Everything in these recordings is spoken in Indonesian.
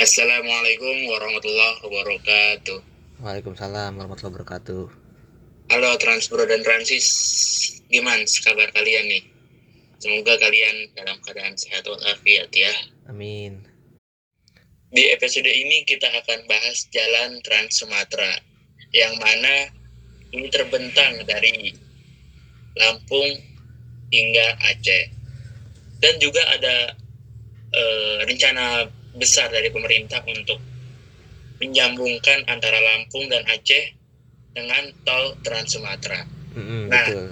Assalamualaikum warahmatullahi wabarakatuh. Waalaikumsalam warahmatullahi wabarakatuh. Halo Transbro dan Transis, gimana kabar kalian nih? Semoga kalian dalam keadaan sehat walafiat ya. Amin. Di episode ini kita akan bahas jalan Trans Sumatera, yang mana ini terbentang dari Lampung hingga Aceh. Dan juga ada eh, rencana besar dari pemerintah untuk menyambungkan antara Lampung dan Aceh dengan tol Trans Sumatera. Mm-mm, Nah. betul.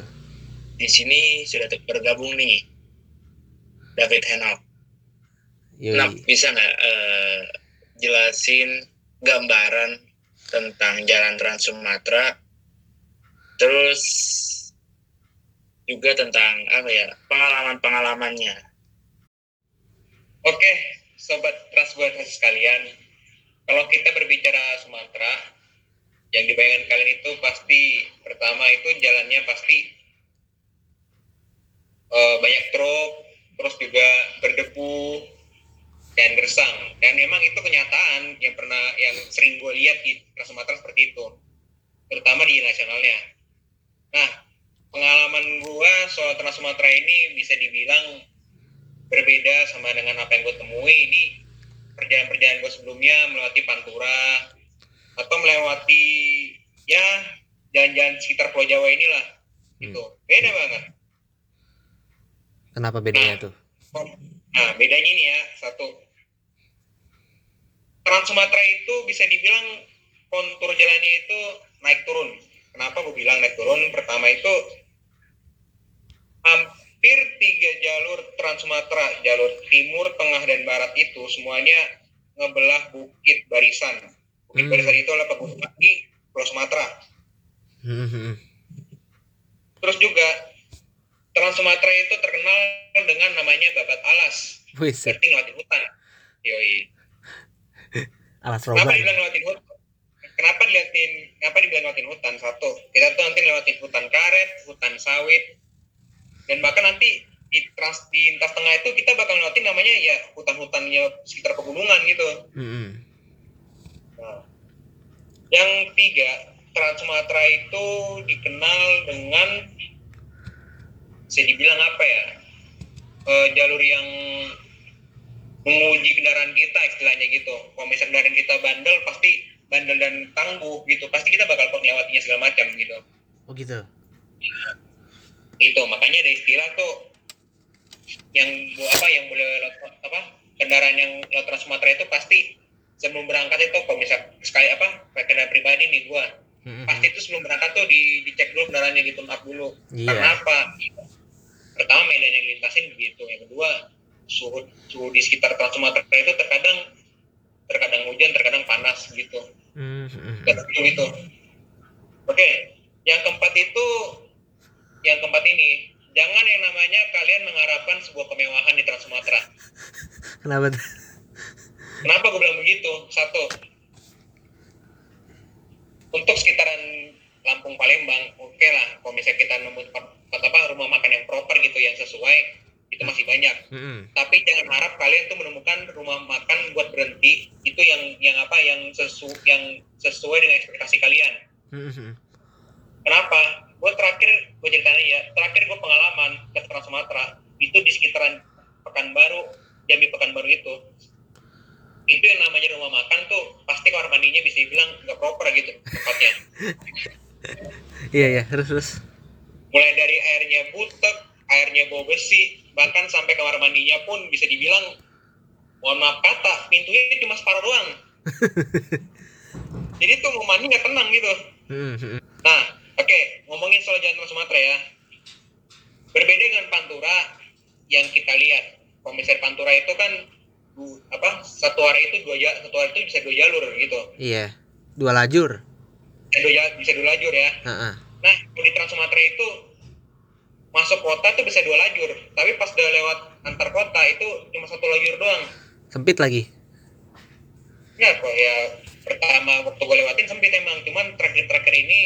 Di sini sudah bergabung nih David Henok. Nah, bisa nggak eh, jelasin gambaran tentang jalan Trans Sumatera, terus juga tentang apa ya pengalaman-pengalamannya. Oke, sobat Transbuaters sekalian, kalau kita berbicara Sumatera, yang dibayangkan kalian itu pasti pertama itu jalannya pasti eh, banyak truk, terus juga berdebu dan gersang. Dan memang itu kenyataan yang pernah yang sering gue lihat di Sumatera seperti itu, terutama di nasionalnya. Nah, pengalaman gue soal Trans Sumatera ini bisa dibilang berbeda sama dengan apa yang gue temui. Di perjalanan-perjalanan gue sebelumnya melewati Pantura atau melewati ya jalan-jalan sekitar Pulau Jawa inilah gitu. Beda banget. Kenapa bedanya tuh? nah bedanya ini ya satu. Trans Sumatera itu bisa dibilang kontur jalannya itu naik turun. Kenapa gue bilang naik turun? Pertama itu hampir tiga jalur Trans Sumatera jalur timur tengah dan barat itu semuanya ngebelah bukit barisan. Bukit Hmm. barisan itu adalah pegunungan di Pulau Sumatera. Mhm. terus juga Trans Sumatera itu terkenal dengan namanya babat alas. Berarti ngelewatin hutan. Yoi. Alas kenapa dibilang ngelewatin hutan? Kenapa dilihatin kenapa dibilang ngelewatin hutan? Satu kita tuh nanti ngelewatin hutan karet hutan sawit dan bahkan nanti di trans di lintas tengah itu kita bakal ngelewatin namanya ya hutan-hutannya sekitar pegunungan gitu Mhm. Nah, yang tiga, Trans Sumatera itu dikenal dengan bisa dibilang apa ya? eh, jalur yang menguji kendaraan kita istilahnya gitu. Kalau misalnya kendaraan kita bandel pasti bandel dan tangguh gitu. Pasti kita bakal melewatinya segala macam gitu. Oh gitu. Itu makanya ada istilah tuh yang apa yang boleh apa kendaraan yang Trans Sumatera itu pasti sebelum berangkat itu kalau misal sekali apa kendaraan pribadi nih gua. Pasti itu sebelum berangkat tuh di, dicek dulu kendaraannya di tune up dulu. Iya. karena apa? Pertama medan yang dilintasin begitu. Yang kedua suhu suhu di sekitar Trans Sumatera itu terkadang terkadang hujan terkadang panas gitu. Mhm. Tentu gitu. Oke yang keempat itu yang keempat ini jangan yang namanya kalian mengharapkan sebuah kemewahan di Trans Sumatera Kenapa? Kenapa gue bilang begitu? Satu, untuk sekitaran Lampung Palembang, oke lah. Kalau misalnya kita nemu tempat, tempat apa rumah makan yang proper gitu, yang sesuai, itu masih banyak. Mhm. Tapi jangan harap kalian tuh menemukan rumah makan buat berhenti itu yang yang apa yang sesu yang sesuai dengan ekspektasi kalian. Mhm. Kenapa? Gue terakhir gue ceritanya ya, terakhir gue pengalaman ke Trans Sumatera itu di sekitaran Pekanbaru, Jambi Pekanbaru itu. Itu yang namanya rumah makan tuh pasti kamar mandinya bisa dibilang nggak proper gitu tempatnya. Iya iya terus terus. Mulai dari airnya butek, airnya bau besi, bahkan sampai kamar mandinya pun bisa dibilang mohon maaf kata pintunya cuma separuh doang. Jadi tuh mau mandi nggak tenang gitu. Mhm. Nah, oke, ngomongin soal jalan Trans Sumatera ya. Berbeda dengan Pantura yang kita lihat. Misalnya Pantura itu kan apa satu hari itu dua satu hari itu bisa dua jalur gitu. Iya. Dua lajur. Bisa dua, ja- bisa dua lajur ya. Heeh. Nah, kalau di Trans Sumatera itu masuk kota tuh bisa dua lajur, tapi pas udah lewat antar kota itu cuma satu lajur doang. Sempit lagi. Ya kok ya pertama waktu gue lewatin sempit emang, cuman terakhir-terakhir ini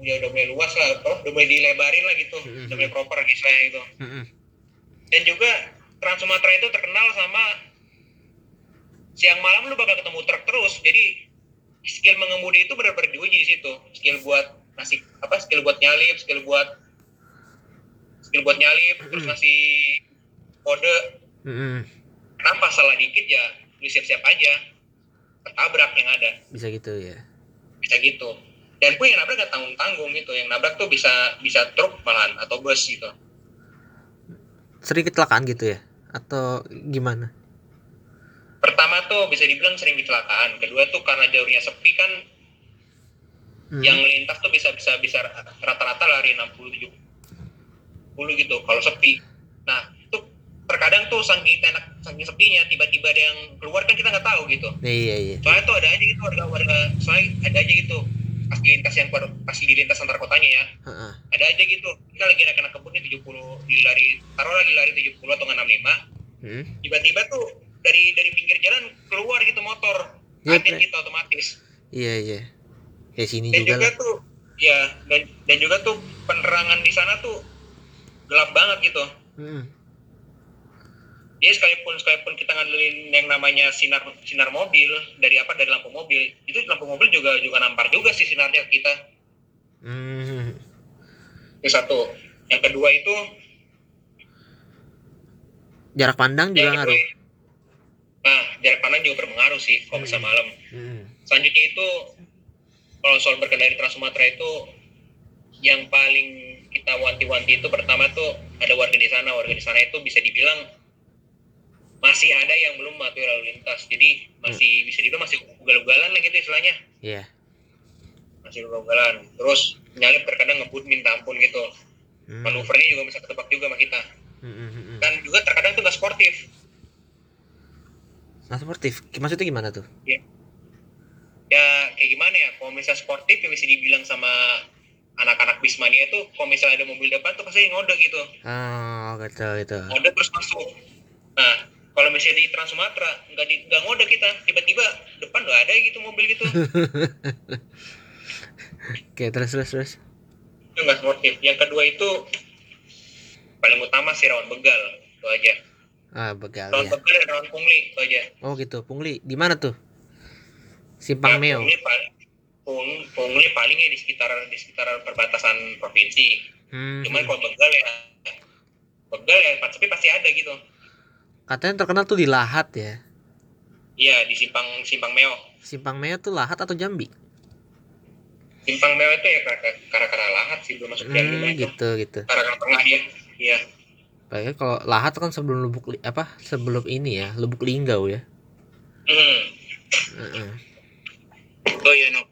udah udah mulai luas lah, toh udah mulai dilebarin lah gitu, Mhm. udah mulai proper gitu lah gitu. Mhm. Dan juga Trans Sumatera itu terkenal sama siang malam lu bakal ketemu truk terus jadi skill mengemudi itu benar-benar diuji di situ skill buat ngasih apa skill buat nyalip skill buat skill buat nyalip terus ngasih kode Mm-mm. kenapa salah dikit ya lu siap-siap aja ketabrak yang ada bisa gitu ya bisa gitu dan pun yang nabrak gak tanggung tanggung gitu. Yang nabrak tuh bisa bisa truk malahan atau bus gitu. Sering kecelakaan gitu ya? Atau gimana? Pertama tuh bisa dibilang sering kecelakaan. Kedua tuh karena jalurnya sepi kan Hmm. yang melintas tuh bisa bisa bisa rata-rata lari 60 70 gitu kalau sepi. Nah itu terkadang tuh saking enak saking sepinya tiba-tiba ada yang keluar kan kita nggak tahu gitu. Iya iya. Soalnya tuh ada aja gitu warga warga soalnya ada aja gitu pas di lintas yang pas di lintas antar kotanya ya. Heeh. ada aja gitu. Kita lagi anak-anak kebun nih 70 di lari taruh lagi lari 70 atau nggak 65 Hmm. tiba-tiba tuh dari dari pinggir jalan keluar gitu motor. Iya, kaget Pre. kita otomatis. Iya iya. Kayak sini dan juga juga lah. tuh ya dan dan juga tuh penerangan di sana tuh gelap banget gitu. Mm. Jadi sekalipun sekalipun kita ngandelin yang namanya sinar sinar mobil dari apa dari lampu mobil itu lampu mobil juga juga nampar juga sih sinarnya ke kita Hmm. itu satu yang kedua itu jarak pandang juga ngaruh nah jarak pandang juga berpengaruh sih kalau bisa Hmm. malam Mm. selanjutnya itu kalau soal berkendara di Trans Sumatera itu yang paling kita wanti-wanti itu pertama tuh ada warga di sana warga di sana itu bisa dibilang masih ada yang belum mematuhi lalu lintas. Jadi masih bisa dibilang masih ugal-ugalan lah gitu istilahnya. Iya. Masih ugal-ugalan. Terus nyalip terkadang ngebut minta ampun gitu. Hmm. manuvernya juga bisa ketebak juga sama kita. Mm, mm, mm, mm. dan juga terkadang tuh nggak sportif. Nah sportif. Maksudnya gimana tuh? Ya. Kayak gimana ya? Kalau misalnya sportif ya bisa dibilang sama anak-anak bismania itu kalau misalnya ada mobil depan tuh pasti ngode gitu. Oh gitu gitu. Ngode terus masuk. Nah kalau misalnya di Trans Sumatera nggak di nggak ngode kita. Tiba-tiba depan nggak ada gitu mobil gitu. Oke terus terus terus. Itu nggak sportif. Yang kedua itu paling utama sih rawan begal itu aja. Ah begal rawan ya. begal dan rawan pungli itu aja. Oh gitu. Pungli di mana tuh? Simpang Ya, meo pungli pung, pungli palingnya di sekitar di sekitar perbatasan provinsi. Hmm. cuman kalau begal ya begal ya sepi pasti ada gitu katanya terkenal tuh di lahat ya iya di simpang simpang meo simpang meo tuh lahat atau jambi simpang meo itu ya karena karena lahat sih belum masuk hmm, lima itu gitu gitu karena tengah dia iya Padahal kalau lahat kan sebelum lubuk li- apa sebelum ini ya lubuk linggau ya hmm. Heeh. Oh iya Nok,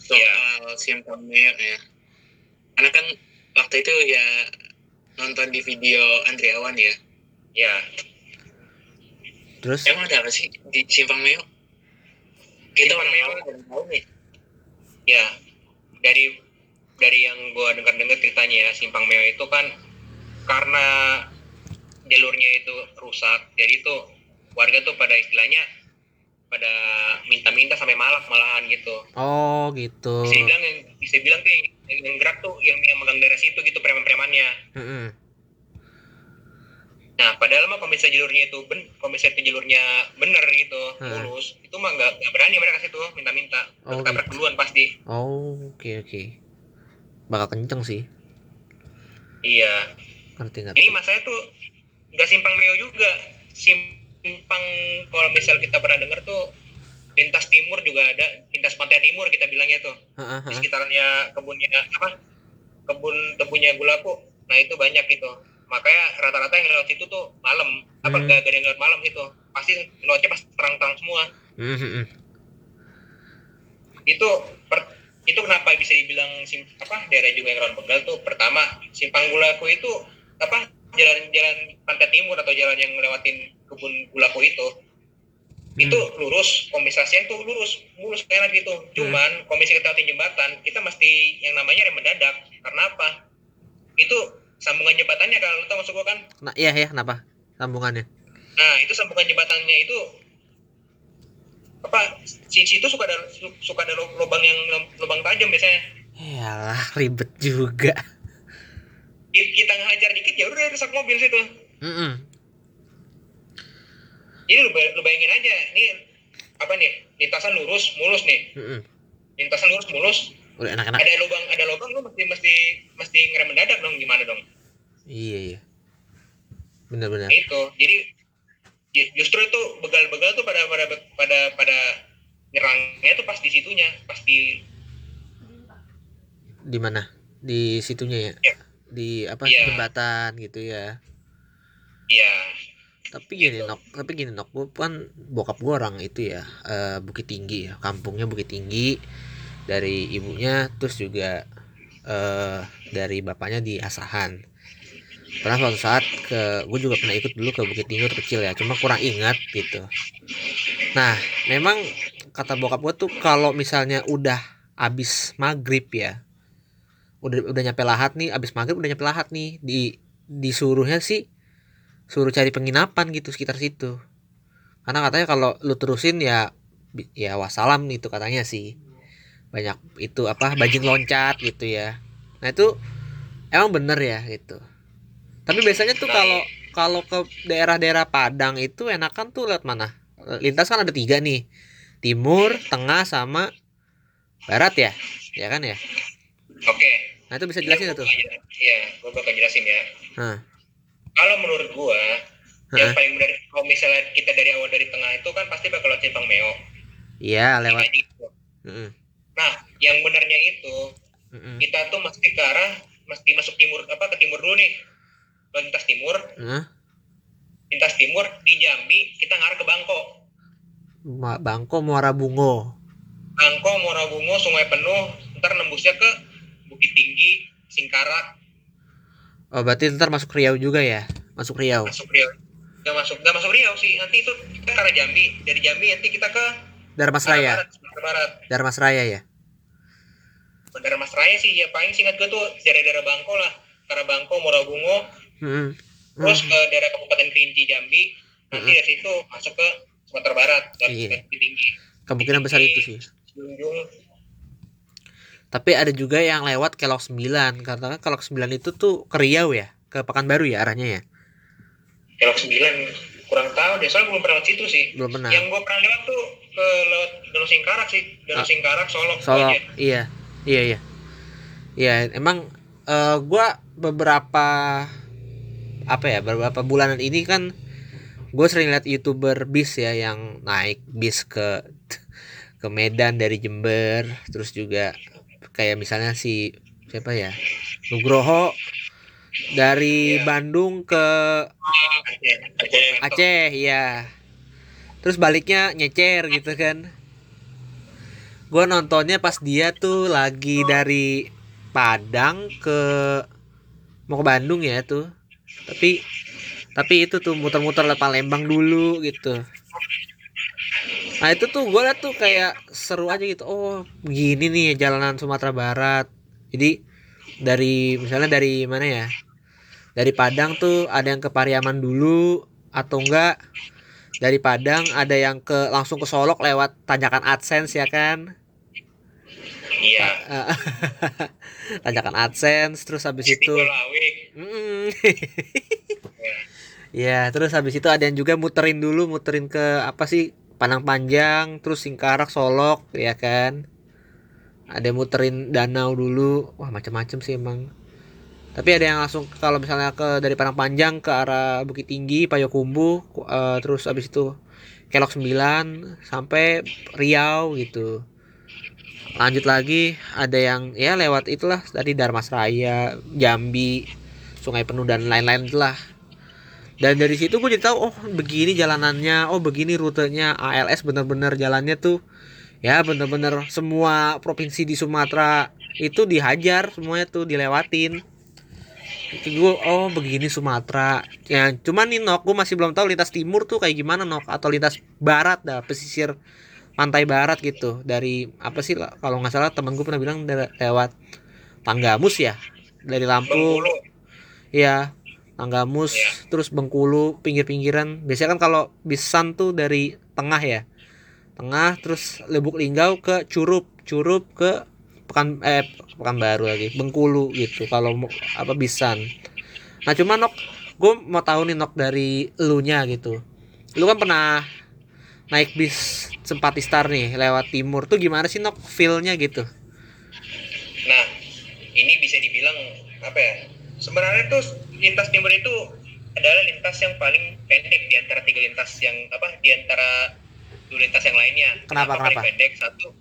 soal Iya. simpang meo ya. Karena kan waktu itu ya nonton di video Andriawan ya. ya terus Emang ada apa sih di simpang meo? Kita orang Meo. tahu nih. ya dari dari yang gua dengar-dengar ceritanya ya simpang meo itu kan karena jalurnya itu rusak jadi itu warga tuh pada istilahnya pada minta-minta sampai malak malahan gitu oh gitu bisa dibilang yang bisa bilang tuh yang, yang gerak tuh yang yang megang daerah situ gitu preman-premannya Heeh. Nah padahal mah kalau misalnya jalurnya itu ben kalau misalnya itu jalurnya bener gitu Hmm. mulus itu mah nggak nggak berani mereka situ minta-minta. Oh, ketabrak gitu. duluan pasti. Oh oke oke. Bakal kenceng sih. Iya. Ngerti ngerti. Ini masanya tuh nggak simpang meo juga. Simpang kalau misal kita pernah dengar tuh lintas timur juga ada lintas pantai timur kita bilangnya tuh. Heeh, di heeh. sekitarnya kebunnya apa? Kebun tebunya gulaku. Nah itu banyak gitu makanya rata-rata yang lewat situ tuh malam. Apa Hmm. gak ada yang lewat malam situ pasti lewatnya pas terang-terang semua. Hmm, hmm, hmm. itu per- itu kenapa bisa dibilang sim, apa daerah juga yang rawan begal tuh? Pertama simpang gulaku itu apa jalan-jalan pantai timur atau jalan yang ngelewatin kebun gulaku itu itu lurus komisasinya itu lurus mulus enak gitu. Cuman komisi kita jembatan kita mesti yang namanya rem mendadak. Karena apa? Itu sambungan jembatannya kalau lu tahu maksud gua kan? Nah iya ya kenapa? Sambungannya. Nah itu sambungan jembatannya itu apa? Si situ suka ada suka ada lubang yang lubang tajam biasanya. Yalah ribet juga. Ki- kita ngehajar dikit ya udah rusak mobil situ. Mm-mm. jadi lu, bay- lu bayangin aja nih apa nih? Lintasan lurus mulus nih. Mm-mm. lintasan lurus mulus udah enak-enak. Ada lubang ada lubang lu mesti mesti mesti ngerem mendadak dong gimana dong? Iya iya. Bener-bener. Nah, itu. Jadi ju- justru itu begal-begal tuh pada pada pada pada nyerangnya tuh pas di situnya pas di di mana? Di situnya ya? Iya. di apa? Iya. jembatan gitu ya? Ya tapi gini Gitu. nok. Tapi gini nok. Gue kan bokap gue orang itu ya eh, bukit tinggi ya. Kampungnya bukit tinggi dari ibunya terus juga eh dari bapaknya di asahan. Pernah suatu saat ke gue juga pernah ikut dulu ke bukit tinggi kecil ya cuma kurang ingat gitu. Nah memang kata bokap gue tuh kalau misalnya udah abis maghrib ya udah udah nyampe lahat nih abis maghrib udah nyampe lahat nih di disuruhnya sih suruh cari penginapan gitu sekitar situ. Karena katanya kalau lu terusin ya ya wassalam itu katanya sih banyak itu apa bajing loncat gitu ya. Nah itu emang bener ya gitu. Tapi biasanya tuh kalau kalau ke daerah-daerah Padang itu enakan tuh lewat mana? Lintas kan ada tiga nih. Timur tengah sama barat ya? Ya kan ya? Oke. Nah itu bisa jelasin tuh? Iya, gue bakal jelasin ya. Kalau menurut gua, yang paling benar kalau misalnya kita dari awal dari tengah itu kan pasti bakal lewat Simpang Meo. iya lewat. Nah, yang benarnya itu Heeh. kita tuh mesti ke arah mesti masuk timur apa ke timur dulu nih. Lintas timur, Heeh. lintas timur di Jambi kita ngarah ke Bangko. Ma- Bangko Muara Bungo Bangko, Morabungo, Sungai Penuh, ntar nembusnya ke Bukit Tinggi, Singkarak, Oh berarti ntar masuk Riau juga ya? Masuk Riau. masuk Riau. Gak masuk, gak masuk Riau sih. Nanti itu kita ke arah Jambi. Dari Jambi nanti kita ke Darmas arah. Barat. Darmas Raya ya. Bandara Mas Raya sih ya paling singkat gue tuh dari daerah Bangko lah ke arah Bangko Morabungo Hmm. terus ke daerah Kabupaten Kerinci Jambi nanti dari situ masuk ke Sumatera Barat Iya. Tinggi Kemungkinan besar itu sih. Junjung Tapi ada juga yang lewat Kelok 9 karena kan Kelok 9 itu tuh ke Riau ya, ke Pekanbaru ya arahnya ya. Kelok 9 kurang tahu deh soalnya belum pernah lewat situ sih Belum pernah. yang gue pernah lewat tuh ke lewat Danau Singkarak sih Danau Ah. Singkarak Solok Solo. aja. Iya. Iya iya. Iya, emang eh, gua beberapa apa ya, beberapa bulanan ini kan gue sering lihat youtuber bis ya yang naik bis ke ke Medan dari Jember terus juga kayak misalnya si siapa ya Nugroho dari Iya. Bandung ke Aceh Aceh Aceh ya terus baliknya nyecer gitu kan. Gue nontonnya pas dia tuh lagi dari Padang ke mau ke Bandung ya tuh. Tapi tapi itu tuh muter-muter lewat Palembang dulu gitu. Nah itu tuh gue tuh kayak seru aja gitu. Oh begini nih jalanan Sumatera Barat. Jadi dari misalnya dari mana ya dari Padang tuh ada yang ke Pariaman dulu atau enggak? Dari Padang ada yang ke langsung ke Solok lewat tanjakan AdSense ya kan? Iya. Tanjakan AdSense terus habis itu Istiqlal Awik. Mm. ya terus habis itu ada yang juga muterin dulu muterin ke apa sih? Panang Panjang terus Singkarak Solok ya kan? Ada yang muterin danau dulu. Wah macam-macam sih emang tapi ada yang langsung kalau misalnya ke dari Panang Panjang ke arah Bukit Tinggi Payakumbuh ku- eh, terus habis itu Kelok 9 sampai Riau gitu. Lanjut lagi ada yang ya lewat itulah tadi Darmas Raya Jambi Sungai Penuh dan lain-lain itulah. Dan dari situ gue jadi tahu oh begini jalanannya oh begini rutenya ALS bener-bener jalannya tuh ya bener-bener semua provinsi di Sumatera itu dihajar semuanya tuh dilewatin gue oh begini Sumatera ya cuman nih nok gue masih belum tahu lintas timur tuh kayak gimana nok atau lintas barat dah pesisir pantai barat gitu dari apa sih kalau nggak salah temen gue pernah bilang dari- lewat Tanggamus ya dari Lampung Bengkulu Iya, Tanggamus, Iya. terus Bengkulu, pinggir-pinggiran. Biasanya kan kalau bisan tuh dari tengah ya. Tengah terus Lubuk Linggau ke Curup, Curup ke Pekan eh Pekanbaru lagi, Bengkulu gitu kalau mau apa bisan. Nah, cuma Nok, gue mau tahu nih Nok dari elunya gitu. Lu kan pernah naik bis Sempati Star nih lewat timur tuh gimana sih nok feel-nya gitu? Nah, ini bisa dibilang apa ya? Sebenarnya tuh lintas timur itu adalah lintas yang paling pendek di antara tiga lintas yang apa di antara dua lintas yang lainnya. Kenapa, paling kenapa? pendek? Satu,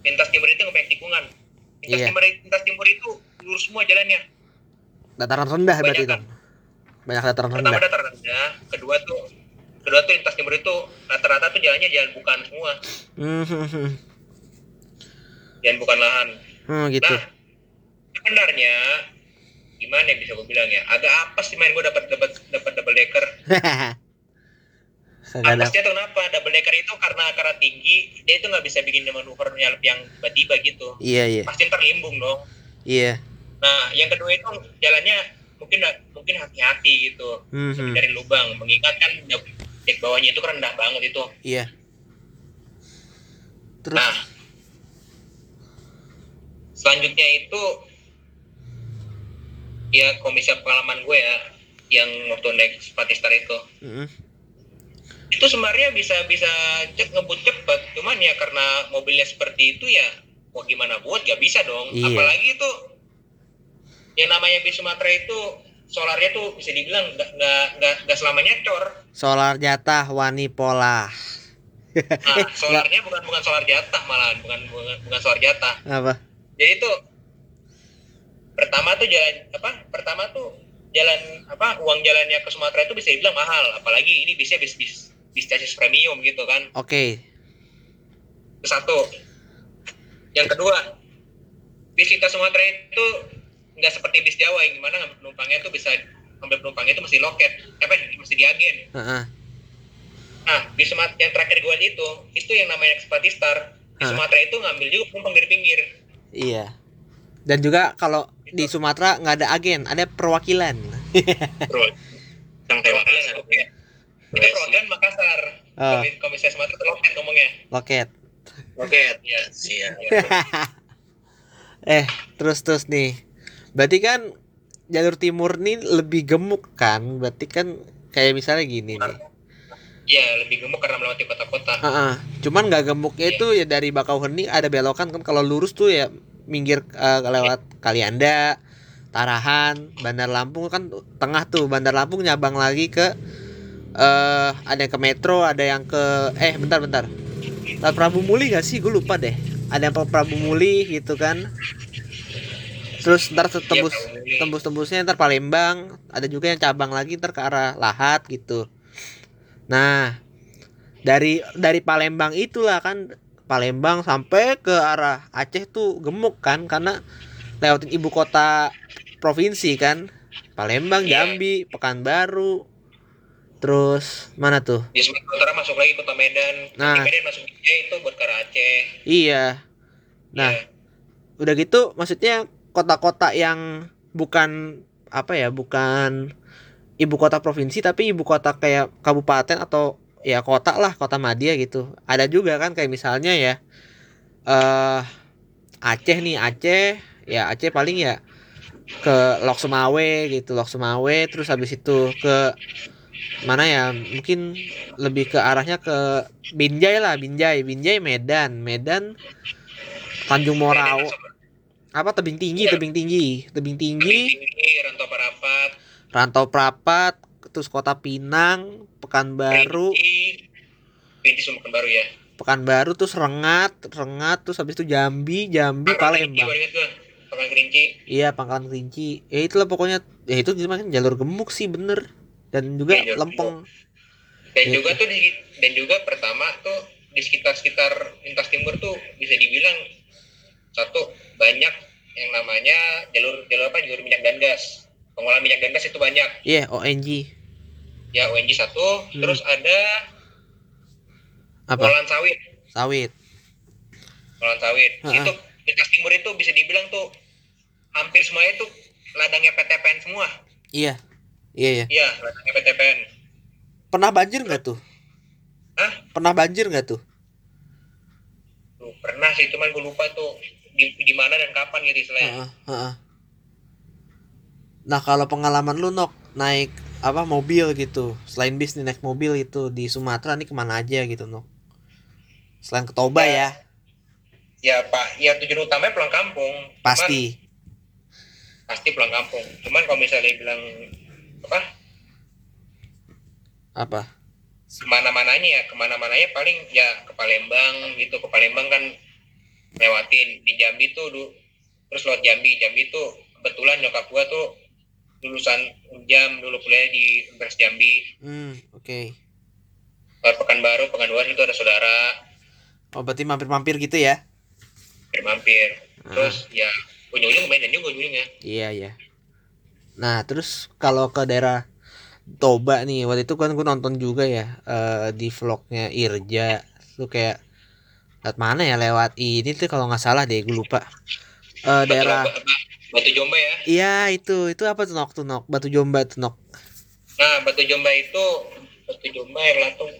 lintas timur itu nggak tikungan. Lintas Iya. timur lintas timur itu lurus semua jalannya. Dataran rendah berarti Kebanyakan. dong. Banyak dataran Pertama rendah. dataran rendah, kedua tuh kedua tuh lintas timur itu rata-rata tuh jalannya jalan bukan semua, Hmm, jalan bukan lahan. Hmm, gitu. Nah, sebenarnya gimana ya bisa gue bilang ya agak apa sih main gue dapat dapat dapat double decker Apesnya tuh kenapa double decker itu karena karena tinggi dia itu nggak bisa bikin manuver nyalip yang tiba-tiba gitu Iya, iya. pasti ntar limbung dong Iya. nah yang kedua itu jalannya mungkin mungkin hati-hati gitu Hmm, hmm. dari lubang mengingat kan dek bawahnya itu rendah banget itu Iya. Terus nah selanjutnya itu ya komisi pengalaman gue ya yang waktu naik Spatistar itu Mm-mm. Itu sebenarnya bisa bisa cek ngebut cepet cuman ya karena mobilnya seperti itu ya mau gimana buat gak bisa dong. Iya. apalagi itu yang namanya bis Sumatera itu solarnya tuh bisa dibilang nggak nggak nggak nggak selamanya cor solar jatah wani pola. nah solarnya bukan bukan solar jatah malahan bukan bukan, bukan solar jatah. Apa? jadi itu pertama tuh jalan apa pertama tuh jalan apa uang jalannya ke Sumatera itu bisa dibilang mahal. Apalagi ini bisa bis bis bis chassis premium gitu kan Oke. itu satu yang kedua bis kita Sumatera itu nggak seperti bis Jawa yang gimana ngambil penumpangnya tuh bisa ngambil penumpangnya itu mesti loket apa mesti di agen Heeh. nah bis Sumatera yang terakhir gue itu itu yang namanya Expati Star di Hah? Sumatera itu ngambil juga penumpang dari pinggir Iya. Dan juga kalau di Sumatera nggak ada agen, ada perwakilan. bro yang perwakilan oke itu perwakilan Makassar Oh. Komis- komisi Sumatera itu loket ngomongnya Loket. oke Iya. iya eh, terus terus nih. Berarti kan jalur timur nih lebih gemuk kan? Berarti kan kayak misalnya gini nih. Iya, lebih gemuk karena melewati kota-kota. Heeh. Cuman nggak gemuknya itu ya dari Bakauheni ada belokan kan kalau lurus tuh ya minggir eh, lewat Kalianda, Tarahan, Bandar Lampung kan tengah tuh Bandar Lampung nyabang lagi ke eh ada yang ke Metro, ada yang ke eh bentar bentar. Lewat Prabu Muli gak sih? Gue lupa deh. Ada yang ke Prabu Muli gitu kan. Terus ntar tembus Prabu Muli. tembus-tembusnya ntar Palembang, ada juga yang cabang lagi ntar ke arah Lahat gitu. Nah, dari dari Palembang itulah kan Palembang sampai ke arah Aceh tuh gemuk kan karena lewatin ibu kota provinsi kan. Palembang, Iya. Jambi, Pekanbaru. Terus mana tuh? Di Sumatera Utara masuk lagi kota Medan. Nah. Di Medan masuk Aceh itu buat ke Aceh. Iya. Nah, Iya. udah gitu maksudnya kota-kota yang bukan apa ya, bukan ibu kota provinsi tapi ibu kota kayak kabupaten atau ya kota lah, kota Madia gitu. Ada juga kan kayak misalnya ya eh Aceh nih, Aceh, ya Aceh paling ya ke Lok Sumawe gitu, Lok Sumawe terus habis itu ke mana ya mungkin lebih ke arahnya ke Binjai lah Binjai. Binjai Medan. Medan Tanjung Morau. Apa tebing tinggi Iya. tebing tinggi. Tebing tinggi. Tinggi, Rantau Parapat, Rantau Prapat terus kota Pinang Pekanbaru. Kerinci, Kerinci Sumatera Baru ya. Pekanbaru terus Rengat Rengat terus habis itu Jambi Jambi Palembang. Pangkalan Kerinci. iya Pangkalan Kerinci. Ya itulah pokoknya. Ya itu kan jalur gemuk sih bener dan juga Iya, jalur lempeng. Dan Gitu. juga tuh di, dan juga pertama tuh di sekitar-sekitar lintas timur tuh bisa dibilang satu banyak yang namanya jalur jalur apa jalur minyak dan gas. Pengolahan minyak dan gas itu banyak. Iya ONG ya ONG satu Hmm. terus ada apa? pengolahan sawit. Sawit. Pengolahan sawit. Ha-ha. itu lintas timur itu bisa dibilang tuh hampir semuanya tuh ladangnya PTPN semua. Iya iya iya. Iya PTPN pernah banjir nggak tuh? Hah? pernah banjir nggak tuh? Tuh, pernah sih cuman gue lupa tuh di, di mana dan kapan gitu istilahnya. Heeh. Nah kalau pengalaman lu nok naik apa mobil gitu selain bis nih naik mobil itu di Sumatera nih ke mana aja gitu nok? Selain ke Toba ya, ya pak ya tujuan utamanya pulang kampung. Cuman- pasti. pasti pulang kampung. Cuman kalau misalnya bilang apa Apa? ke mana-mananya ya ke mana-mananya paling ya ke Palembang gitu ke Palembang kan lewatin di Jambi tuh du- terus lewat Jambi Jambi tuh kebetulan nyokap gua tuh lulusan jam dulu kuliah di Universitas Jambi Hmm, oke. lewat Pekanbaru Pekanbaru itu ada saudara Oh, berarti mampir-mampir gitu ya? mampir Ah. terus ya ujung-ujung mainan juga ujungnya Iya, iya. Nah, terus kalau ke daerah Toba nih, waktu itu kan gue nonton juga ya eh, di vlognya Irja. Tuh kayak lewat mana ya? Lewat ini tuh kalau nggak salah deh, gue lupa. Eh, daerah Batu, Jomba ya Iya, itu. Itu apa tuh nok tuh nok? Batu Jomba tuh nok. nah Batu Jomba itu Batu Jomba air latung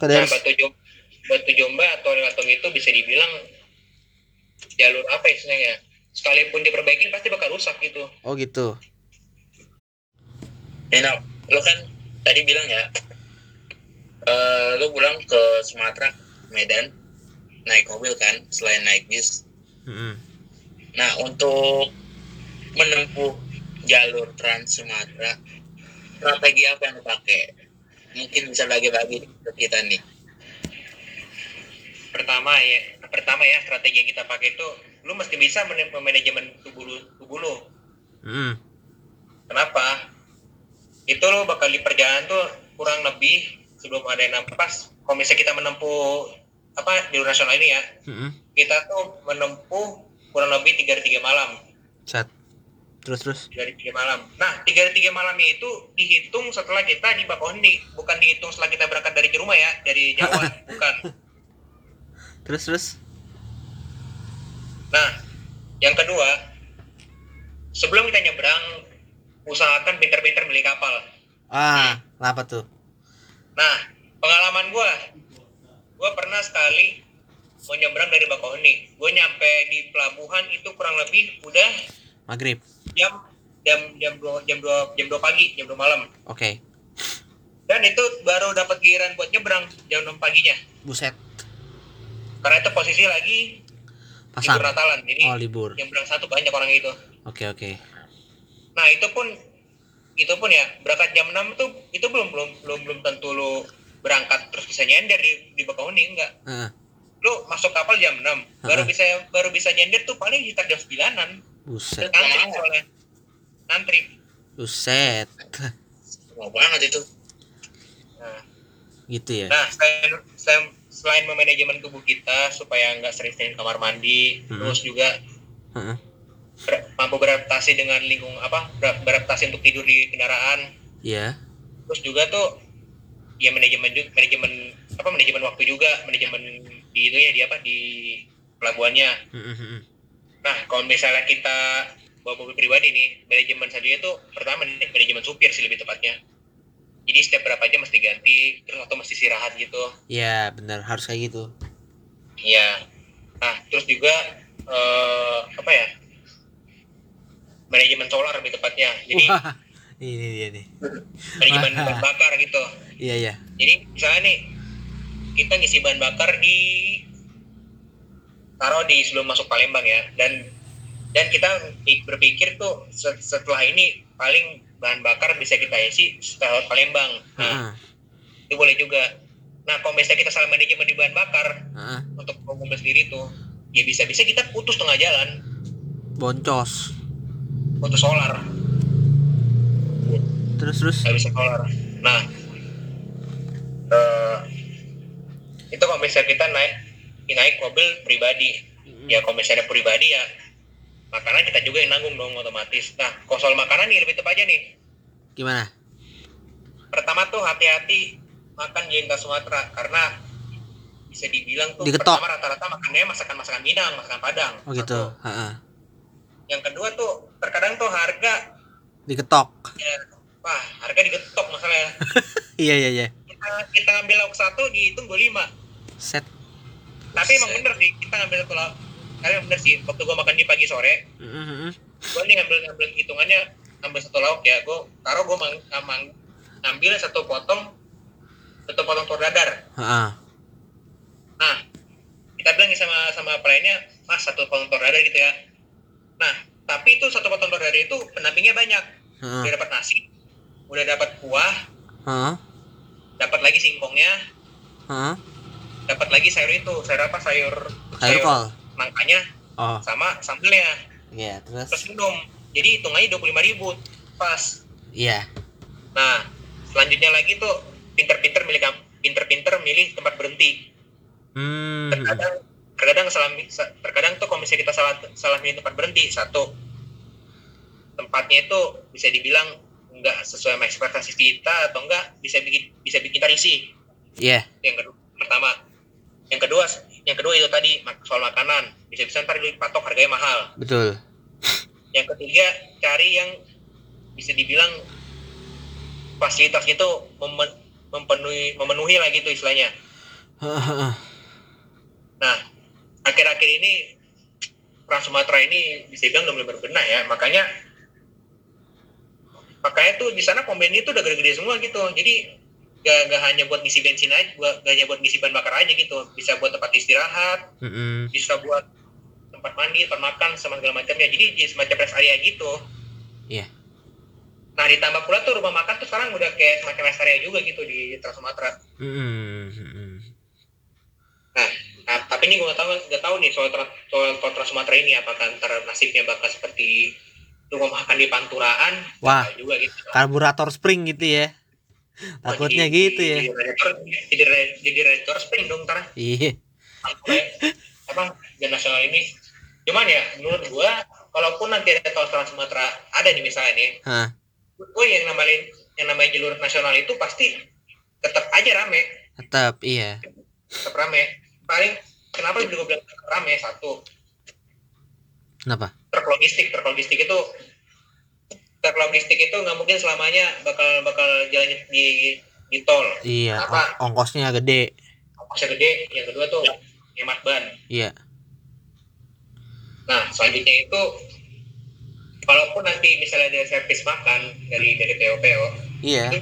Ke Nah, daerah Batu Jomba, Batu Jomba atau Latung itu bisa dibilang jalur apa ya istilahnya? Sekalipun diperbaiki pasti bakal rusak gitu. Oh, gitu. Ya, Nok, lo kan tadi bilang ya, eh lo pulang ke Sumatera, Medan, naik mobil kan, selain naik bis. Mm-mm. Nah, untuk menempuh jalur Trans Sumatera, strategi apa yang lo pakai? Mungkin bisa bagi-bagi ke kita nih. Pertama ya, pertama ya strategi yang kita pakai itu lu mesti bisa men- manajemen tubuh lu, tubuh lu. Mm-mm. Kenapa? Itu lu bakal di perjalanan tuh kurang lebih sebelum ada yang nafas. Kalau misalnya kita menempuh apa jalur nasional ini ya, Mm-mm. kita tuh menempuh kurang lebih tiga tiga malam. Set. Terus terus. tiga tiga malam. Nah, tiga tiga malamnya itu dihitung setelah kita di Bakauheni, bukan dihitung setelah kita berangkat dari rumah ya, dari Jawa, bukan. Terus terus. Nah, yang kedua, sebelum kita nyebrang, usahakan pintar-pintar beli kapal. Ah, apa tuh? Nah, pengalaman gua, gua pernah sekali mau nyebrang dari Bakauheni. Gua nyampe di pelabuhan itu kurang lebih udah Maghrib. jam jam jam dua jam dua jam dua pagi, jam dua malam. Oke. Dan itu baru dapat giliran buat nyebrang jam 6 paginya. Buset. karena itu posisi lagi Pasang. libur Natalan jadi Oh, libur. yang berangkat satu banyak orang itu Oke, oke. nah itu pun itu pun ya berangkat jam 6 tuh itu belum belum belum belum tentu lu berangkat terus bisa nyender di di Bakauheni enggak Heeh. lu masuk kapal jam 6 baru bisa baru bisa nyender tuh paling sekitar jam 9an Buset. ngantri soalnya ngantri Buset. Mau banget itu. nah, Gitu ya. nah selain, selain selain memanajemen tubuh kita supaya nggak sering-sering kamar mandi Hmm. terus juga Heeh. ber- mampu beradaptasi dengan lingkung apa ber- beradaptasi untuk tidur di kendaraan Iya. terus juga tuh ya manajemen juga manajemen apa manajemen waktu juga manajemen di itu ya di apa di pelabuhannya heeh. nah kalau misalnya kita bawa mobil pribadi nih manajemen saja itu pertama manajemen supir sih lebih tepatnya jadi setiap berapa jam mesti ganti terus atau mesti istirahat gitu Iya, benar harus kayak gitu. Iya. Nah, terus juga eh, apa ya? Manajemen solar lebih tepatnya. Jadi Wah, ini dia nih. manajemen bahan bakar gitu. Iya, iya. Jadi misalnya nih kita ngisi bahan bakar di taruh di sebelum masuk Palembang ya dan dan kita pi- berpikir tuh se- setelah ini paling bahan bakar bisa kita isi setelah Palembang. Nah, Heeh. itu boleh juga. Nah, kalau misalnya kita salah manajemen di bahan bakar, Heeh. untuk mobil sendiri tuh ya bisa-bisa kita putus tengah jalan Boncos. untuk solar Terus terus. nggak bisa solar nah eh, itu kalau misalnya kita naik naik mobil pribadi ya kalau misalnya pribadi ya makanan kita juga yang nanggung dong otomatis nah kalau soal makanan nih lebih tepatnya nih Gimana? pertama tuh hati-hati makan di lintas Sumatera karena bisa dibilang tuh Digetok. pertama rata-rata makannya masakan-masakan Minang, masakan Padang. Oh gitu. Satu. Heeh. Yang kedua tuh terkadang tuh harga Diketok. ya, wah harga digetok masalahnya iya, iya, iya. kita, kita ngambil lauk satu dihitung dua lima Set. tapi emang bener sih kita ngambil lauk emang bener sih waktu gua makan di pagi sore heeh. gua nih ngambil ngambil hitungannya ngambil satu lauk ya gua taruh gua mang, mang- ngambil satu potong satu potong telur dadar Heeh. sama pelayannya mas satu potong telur dadar gitu ya nah tapi itu satu potong telur dadar itu pendampingnya banyak Heeh. udah dapat nasi udah dapat kuah Heeh. dapat lagi singkongnya Heeh. dapat lagi sayur itu sayur apa sayur Sayur kol. Nangkanya Oh, sama sambelnya. Iya, plus terus minum. Jadi hitungannya dua puluh ribu pas. Iya. nah selanjutnya lagi tuh pinter-pinter milih pinter-pinter milih tempat berhenti. Hmm. terkadang terkadang salah terkadang tuh kalau misalnya kita salah salah milih tempat berhenti satu tempatnya itu bisa dibilang nggak sesuai sama ekspektasi kita atau enggak bisa bikin bisa bikin kita risih. Iya. Itu yang kedua pertama. Yang kedua yang kedua itu tadi soal makanan. Bisa bisa ntar dipatok harganya mahal. Betul. yang ketiga cari yang bisa dibilang fasilitasnya itu memen- memenuhi memenuhi lah gitu istilahnya. Nah akhir-akhir ini Trans Sumatera ini bisa dibilang udah mulai berbenah ya. Makanya makanya tuh di sana pemain itu udah gede-gede semua gitu. Jadi gak, gak hanya buat ngisi bensin aja buat gak hanya buat ngisi bahan bakar aja gitu bisa buat tempat istirahat Mm-mm. bisa buat tempat mandi tempat makan sama segala macamnya jadi jadi semacam rest area gitu Iya. nah ditambah pula tuh rumah makan tuh sekarang udah kayak semacam rest area juga gitu di Trans Sumatera. Mm-mm. nah, nah tapi ini gue gak tahu gak tahu nih soal soal tol Trans Sumatera ini apakah ntar nasibnya bakal seperti rumah makan di Panturaan Wah. Juga gitu Karburator spring gitu ya. Takutnya jadi- gitu ya. jadi radiator jadi re- jadi radiator spring dong ntar Iya. apa dan nasional ini cuman ya menurut gua kalaupun nanti ada tol Trans Sumatera ada nih misalnya nih Hah. gue yang namanya yang namanya jalur nasional itu pasti tetap aja rame Tetap iya. tetap rame paling kenapa gue bilang rame satu Kenapa? truk logistik truk logistik itu truk logistik itu nggak mungkin selamanya bakal bakal jalan di di tol Iya, Apa? ong- ongkosnya gede. ongkosnya gede yang kedua tuh hemat ban Iya. nah selanjutnya itu walaupun nanti misalnya ada servis makan dari dari PO PO Iya. itu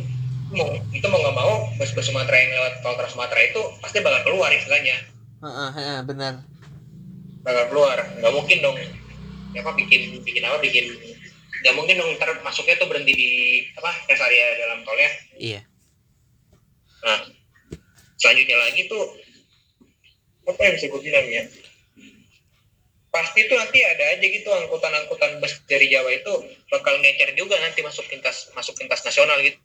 mau itu mau nggak mau bus-bus Sumatera yang lewat tol Trans Sumatera itu pasti bakal keluar istilahnya Heeh, heeh, benar. bakal keluar nggak mungkin dong ya apa bikin bikin apa bikin nggak mungkin dong ntar masuknya tuh berhenti di apa rest area dalam tolnya Iya. nah selanjutnya lagi tuh apa yang bisa gue bilang ya pasti tuh nanti ada aja gitu angkutan-angkutan bus dari Jawa itu bakal ngecer juga nanti masuk lintas masuk lintas nasional gitu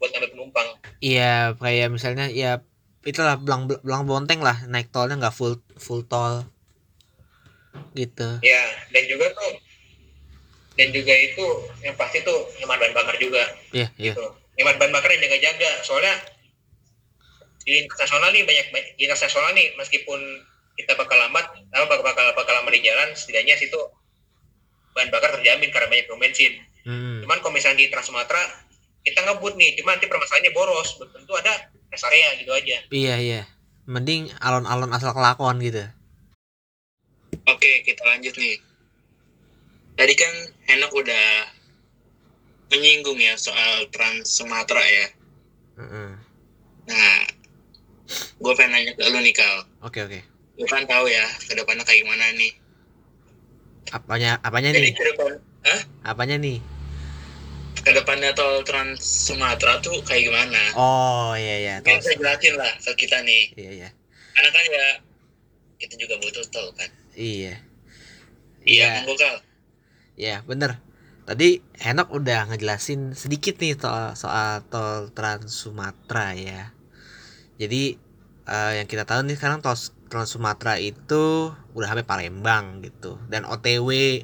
buat ngambil penumpang Iya, kayak misalnya ya itulah belang belang bonteng lah naik tolnya nggak full full tol gitu. ya dan juga tuh dan juga itu yang pasti tuh hemat bahan bakar juga Iya, iya. gitu. hemat bahan bakar yang jaga-jaga soalnya di lintas nasional nih banyak banyak di lintas nasional nih meskipun kita bakal lambat apa bakal bakal, bakal lama di jalan setidaknya situ bahan bakar terjamin karena banyak pom bensin Hmm. cuman kalau misalnya di Trans Sumatera kita ngebut nih cuma nanti permasalahannya boros tentu ada rest area gitu aja Iya, iya. Mending alon-alon asal kelakuan gitu. Oke, kita lanjut nih. Tadi kan Henok udah menyinggung ya soal Trans Sumatera ya. Heeh. Nah, gue pengen nanya ke lu nih, Kal. Oke, oke. Lu kan tahu ya ke depannya kayak gimana nih. Apanya apanya Jadi nih? ke depan, Hah? Apanya nih? Ke depannya tol Trans Sumatera tuh kayak gimana? Oh, iya iya. Tol. saya jelasin lah ke kita nih. Iya, iya. Karena kan ya kita juga butuh tol kan. Iya. Iya, Iya. monggo Kal. Ya bener. Tadi Henok udah ngejelasin sedikit nih soal, soal tol Trans Sumatera ya. Jadi eh, yang kita tahu nih sekarang tol Trans Sumatera itu udah sampai Palembang gitu. Dan OTW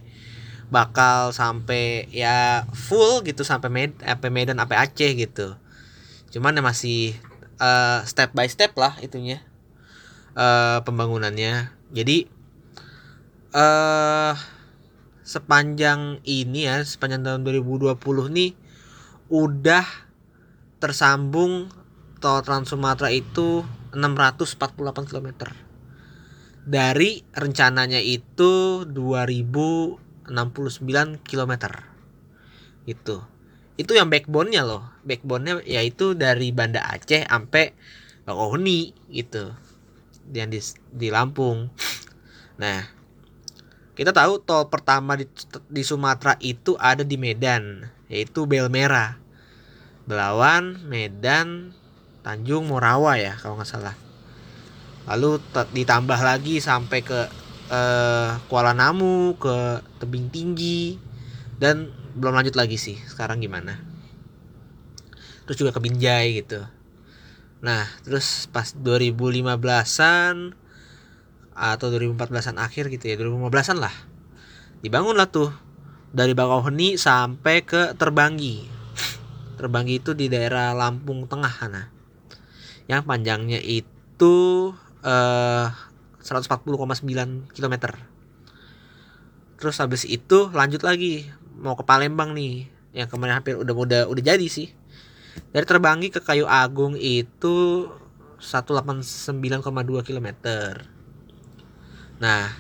bakal sampai ya full gitu sampai Med sampai Medan sampai Aceh gitu. Cuman ya masih eh, step by step lah itunya eh pembangunannya. Jadi eh sepanjang ini ya sepanjang tahun 2020 nih udah tersambung tol Trans Sumatera itu 648 km dari rencananya itu 2069 km itu itu yang backbone-nya loh. Backbone-nya yaitu dari Banda Aceh sampai Bakauheni gitu. Yang di, di Lampung. Nah, kita tahu tol pertama di, di Sumatera itu ada di Medan, yaitu Belmera. Belawan, Medan, Tanjung Morawa ya kalau nggak salah. Lalu ditambah lagi sampai ke eh, Kuala Namu, ke Tebing Tinggi, dan belum lanjut lagi sih. Sekarang gimana? Terus juga ke Binjai gitu. Nah, terus pas 2015-an atau 2014-an akhir gitu ya, 2015-an lah. Dibangunlah tuh dari Bakauheni sampai ke Terbanggi. Terbanggi itu di daerah Lampung Tengah sana. Yang panjangnya itu eh 140,9 km. Terus habis itu lanjut lagi mau ke Palembang nih. Yang kemarin hampir udah udah udah jadi sih. Dari Terbanggi ke Kayu Agung itu 189,2 km. Nah,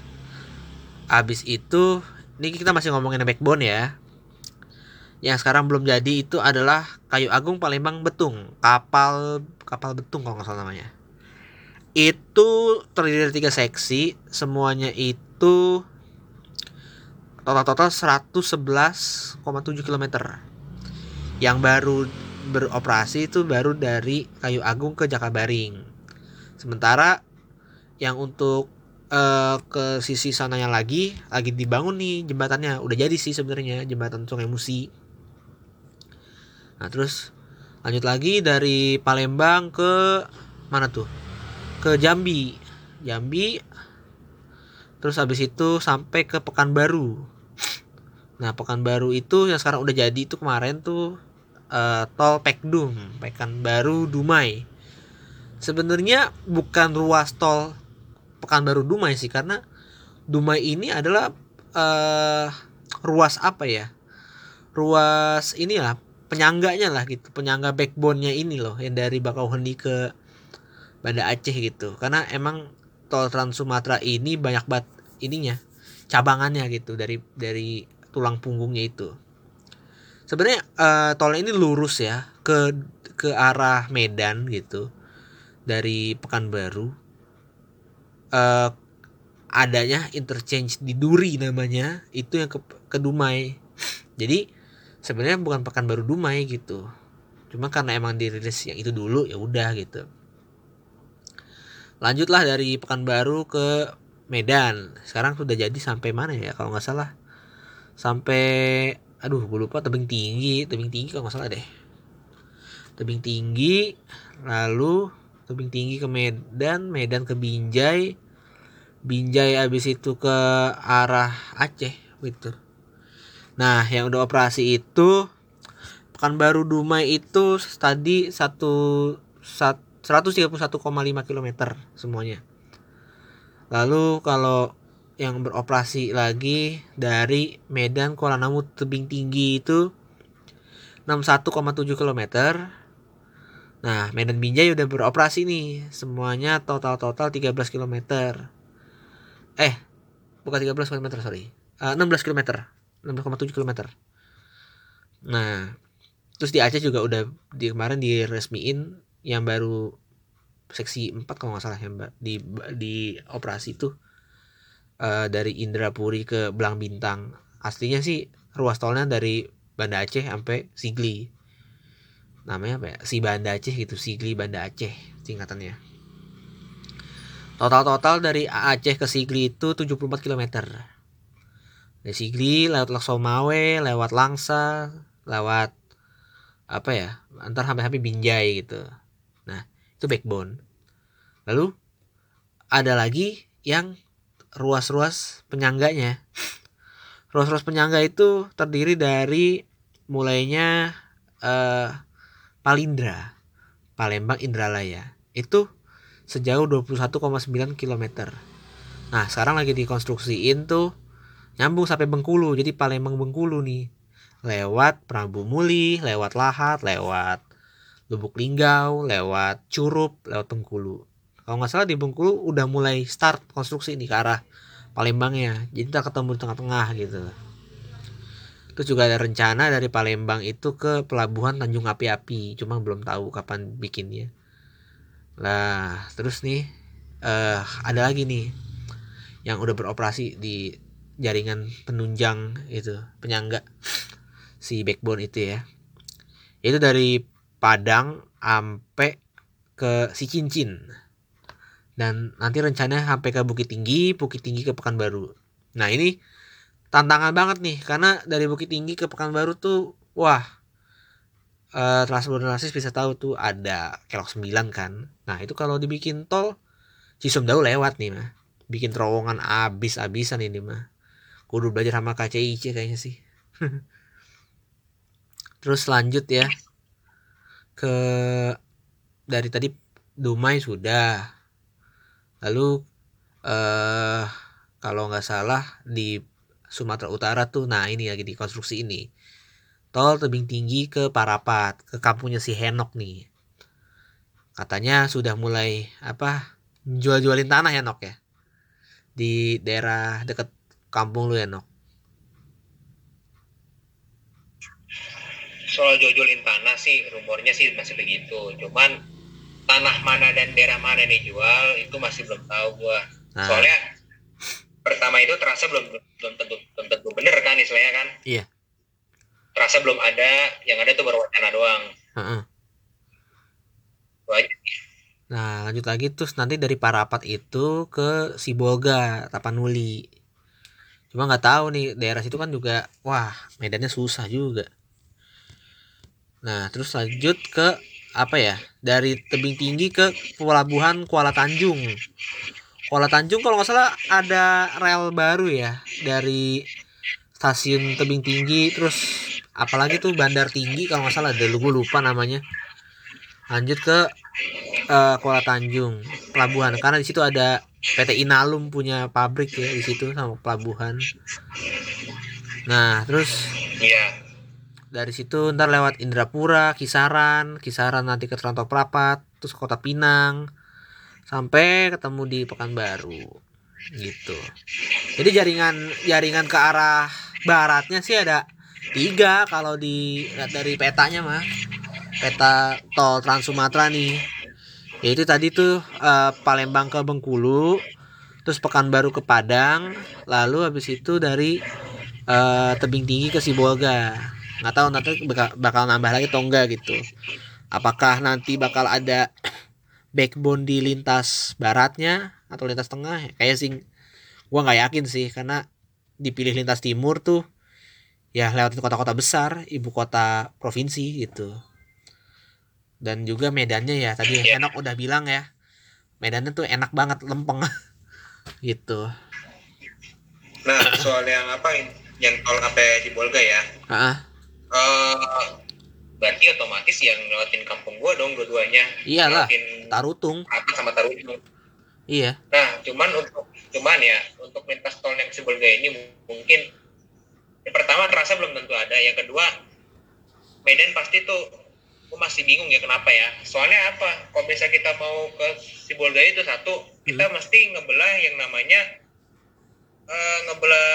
habis itu ini kita masih ngomongin backbone ya. Yang sekarang belum jadi itu adalah Kayu Agung Palembang Betung, kapal kapal betung kalau nggak salah namanya. Itu terdiri dari tiga seksi, semuanya itu total-total 111,7 km. Yang baru beroperasi itu baru dari Kayu Agung ke Jakabaring. Sementara yang untuk eh, ke sisi sananya lagi lagi dibangun nih jembatannya. Udah jadi sih sebenarnya jembatan Sungai Musi. Nah, terus lanjut lagi dari Palembang ke mana tuh? Ke Jambi. Jambi terus habis itu sampai ke Pekanbaru. Nah, Pekanbaru itu yang sekarang udah jadi itu kemarin tuh eh, tol Pekdum, Pekanbaru Dumai. Sebenarnya bukan ruas tol Pekanbaru Dumai sih karena Dumai ini adalah eh ruas apa ya? Ruas ini lah penyangganya lah gitu, penyangga backbone-nya ini loh yang dari Bakauheni ke Banda Aceh gitu. Karena emang tol Trans Sumatera ini banyak banget ininya cabangannya gitu dari dari tulang punggungnya itu. Sebenarnya eh, tol ini lurus ya ke ke arah Medan gitu dari Pekanbaru. Eh adanya interchange di Duri namanya itu yang ke, ke Dumai. Jadi sebenarnya bukan Pekanbaru Dumai gitu. Cuma karena emang dirilis yang itu dulu ya udah gitu. Lanjutlah dari Pekanbaru ke Medan. Sekarang sudah jadi sampai mana ya kalau nggak salah? Sampai aduh gue lupa tebing tinggi, tebing tinggi kalau nggak salah deh. Tebing tinggi, lalu tebing tinggi ke Medan, Medan ke Binjai, Binjai habis itu ke arah Aceh gitu. Nah, yang udah operasi itu Pekanbaru Dumai itu tadi satu sat- 131,5 km semuanya. Lalu kalau yang beroperasi lagi dari Medan Kuala Namu tebing tinggi itu 61,7 km. Nah, Medan Binjai udah beroperasi nih. Semuanya total-total 13 km. Eh, bukan 13 km, sorry. Eh, 16 km. 16,7 km. Nah, terus di Aceh juga udah di kemarin diresmiin yang baru seksi 4 kalau nggak salah yang ba- di di operasi itu eh, dari Indrapuri ke Belang Bintang. Aslinya sih ruas tolnya dari Banda Aceh sampai Sigli. Namanya apa ya? Si Banda Aceh gitu, Sigli Banda Aceh singkatannya. Total-total dari Aceh ke Sigli itu 74 km. Dari Sigli lewat Laksomawe, lewat Langsa, lewat apa ya? Antar sampai-sampai Binjai gitu. Nah, itu backbone. Lalu ada lagi yang ruas-ruas penyangganya. Ruas-ruas penyangga itu terdiri dari mulainya eh, Palindra, Palembang Indralaya. Itu sejauh 21,9 km. Nah, sekarang lagi dikonstruksiin tuh nyambung sampai Bengkulu. Jadi Palembang Bengkulu nih. Lewat Prabu Muli, lewat Lahat, lewat Lubuk Linggau, lewat Curup, lewat Bengkulu. Kalau nggak salah di Bengkulu udah mulai start konstruksi nih ke arah Palembangnya. Jadi kita ketemu di tengah-tengah gitu. Terus juga ada rencana dari Palembang itu ke pelabuhan Tanjung Api-Api, cuma belum tahu kapan bikinnya. Lah, terus nih eh ada lagi nih yang udah beroperasi di jaringan penunjang itu penyangga si backbone itu ya. Itu dari Padang sampai ke si Cincin. Dan nanti rencananya sampai ke Bukit Tinggi Bukit Tinggi ke Pekanbaru. Nah ini tantangan banget nih karena dari Bukit Tinggi ke Pekanbaru tuh wah eh transportasi bisa tahu tuh ada kelok 9 kan. Nah itu kalau dibikin tol Cisumdawu lewat nih mah. Bikin terowongan abis-abisan ini mah. Kudu belajar sama KCIC kayaknya sih. Terus lanjut ya ke dari tadi Dumai sudah. Lalu eh kalau nggak salah di Sumatera Utara tuh nah ini lagi dikonstruksi ini. Tol tebing tinggi ke Parapat ke kampungnya si Henok nih. Katanya sudah mulai apa jual-jualin tanah ya Nok ya? Di daerah deket kampung lu ya Nok soal jojolin tanah sih rumornya sih masih begitu. Cuman tanah mana dan daerah mana yang dijual itu masih belum tahu gua. Nah. Soalnya pertama itu terasa belum belum tentu belum tentu bener kan istilahnya kan Iya. terasa belum ada yang ada tuh baru wacana doang aja. Nah, lanjut lagi terus nanti dari Parapat itu ke Sibolga, Tapanuli. Cuma nggak tahu nih daerah situ kan juga wah, medannya susah juga. Nah, terus lanjut ke apa ya? Dari tebing tinggi ke pelabuhan Kuala Tanjung. Kuala Tanjung kalau nggak salah ada rel baru ya dari stasiun tebing tinggi terus apalagi tuh bandar tinggi kalau nggak salah ada gue lupa namanya. Lanjut ke eh, Kuala Tanjung pelabuhan. Karena di situ ada PT Inalum punya pabrik ya di situ sama pelabuhan. Nah terus iya. dari situ ntar lewat Indrapura Kisaran Kisaran nanti ke Terantok Prapat terus Kota Pinang sampai ketemu di Pekanbaru gitu jadi jaringan jaringan ke arah baratnya sih ada tiga kalau di dari petanya mah. Peta tol Trans Sumatera nih. Yaitu tadi tuh eh, Palembang ke Bengkulu terus Pekanbaru ke Padang lalu habis itu dari eh, tebing tinggi ke Sibolga. Nggak tahu nanti bakal, bakal nambah lagi atau enggak gitu. Apakah nanti bakal ada backbone di lintas baratnya atau lintas tengah? Kayak sih gua nggak yakin sih karena dipilih lintas timur tuh ya lewat kota-kota besar ibu kota provinsi gitu. Dan juga medannya ya tadi Iya. Henok udah bilang ya medannya tuh enak banget lempeng. Gitu. Nah soal yang apa yang tol sampai di Bolga ya? Ah eh berarti otomatis yang lewatin kampung gua dong dua-duanya. Iyalah tarutung. Prapat sama Tarutung. Iya. Nah, cuman untuk cuman ya untuk lintas tol yang Sibolga ini mu- mungkin yang pertama terasa belum tentu ada, yang kedua Medan pasti tuh aku masih bingung ya kenapa ya. Soalnya apa? Kalau misalnya kita mau ke Sibolga itu satu, kita mesti ngebelah yang namanya eh, ngebelah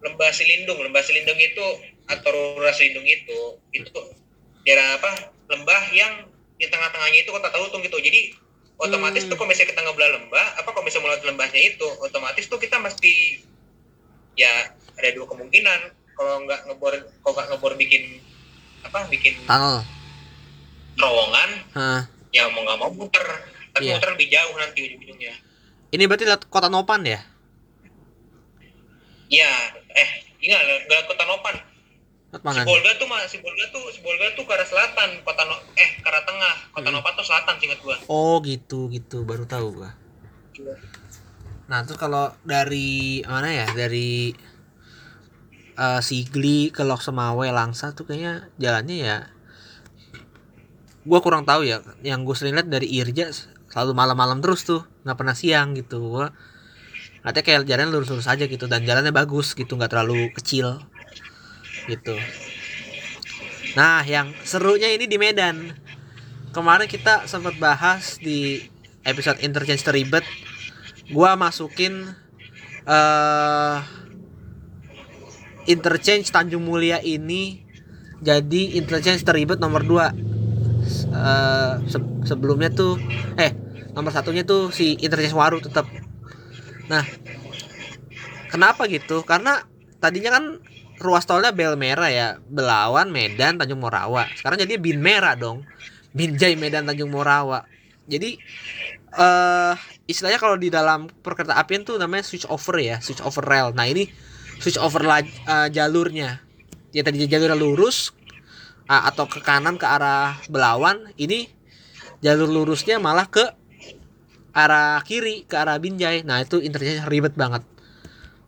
lembah Silindung. Lembah Silindung itu atau Rura Silindung itu itu daerah apa? Lembah yang di tengah-tengahnya itu kota Tarutung gitu. Jadi otomatis Hmm. tuh kalau misalnya kita ngebelah lembah apa kalau misalnya melewati lembahnya itu otomatis tuh kita mesti ya ada dua kemungkinan kalau nggak ngebor kalau nggak ngebor bikin apa bikin tunnel terowongan Hah. ya mau nggak mau muter tapi Iya. muter lebih jauh nanti ujung-ujungnya ini berarti lewat kota Nopan ya ya eh enggak nggak kota Nopan mana nih? Sibolga tuh mah Sibolga tuh Sibolga tuh ke arah selatan kota no, eh ke arah tengah kota Hmm. Nopan tuh selatan singkat gua oh gitu gitu baru tahu gua Nah, terus kalau dari mana ya? Dari eh, Sigli ke Lok Semawe Langsa tuh kayaknya jalannya ya gua kurang tahu ya. Yang gue sering lihat dari Irja selalu malam-malam terus tuh, nggak pernah siang gitu. Gua katanya kayak jalan lurus-lurus aja gitu dan jalannya bagus gitu, nggak terlalu kecil gitu. Nah, yang serunya ini di Medan. Kemarin kita sempat bahas di episode Interchange Teribet gua masukin eh interchange Tanjung Mulia ini jadi interchange teribet nomor 2 sebelumnya tuh eh nomor satunya tuh si interchange Waru tetap Nah, kenapa gitu? Karena tadinya kan ruas tolnya Bel Merah ya, Belawan, Medan, Tanjung Morawa. Sekarang jadi Bin Merah dong. Binjai, Medan, Tanjung Morawa. Jadi eh istilahnya kalau di dalam perkereta apian tuh namanya switch over ya, switch over rail. Nah, ini switch over eh, jalurnya. Ya tadi jalurnya lurus ah, atau ke kanan ke arah Belawan, ini jalur lurusnya malah ke arah kiri ke arah Binjai. Nah, itu interchange ribet banget.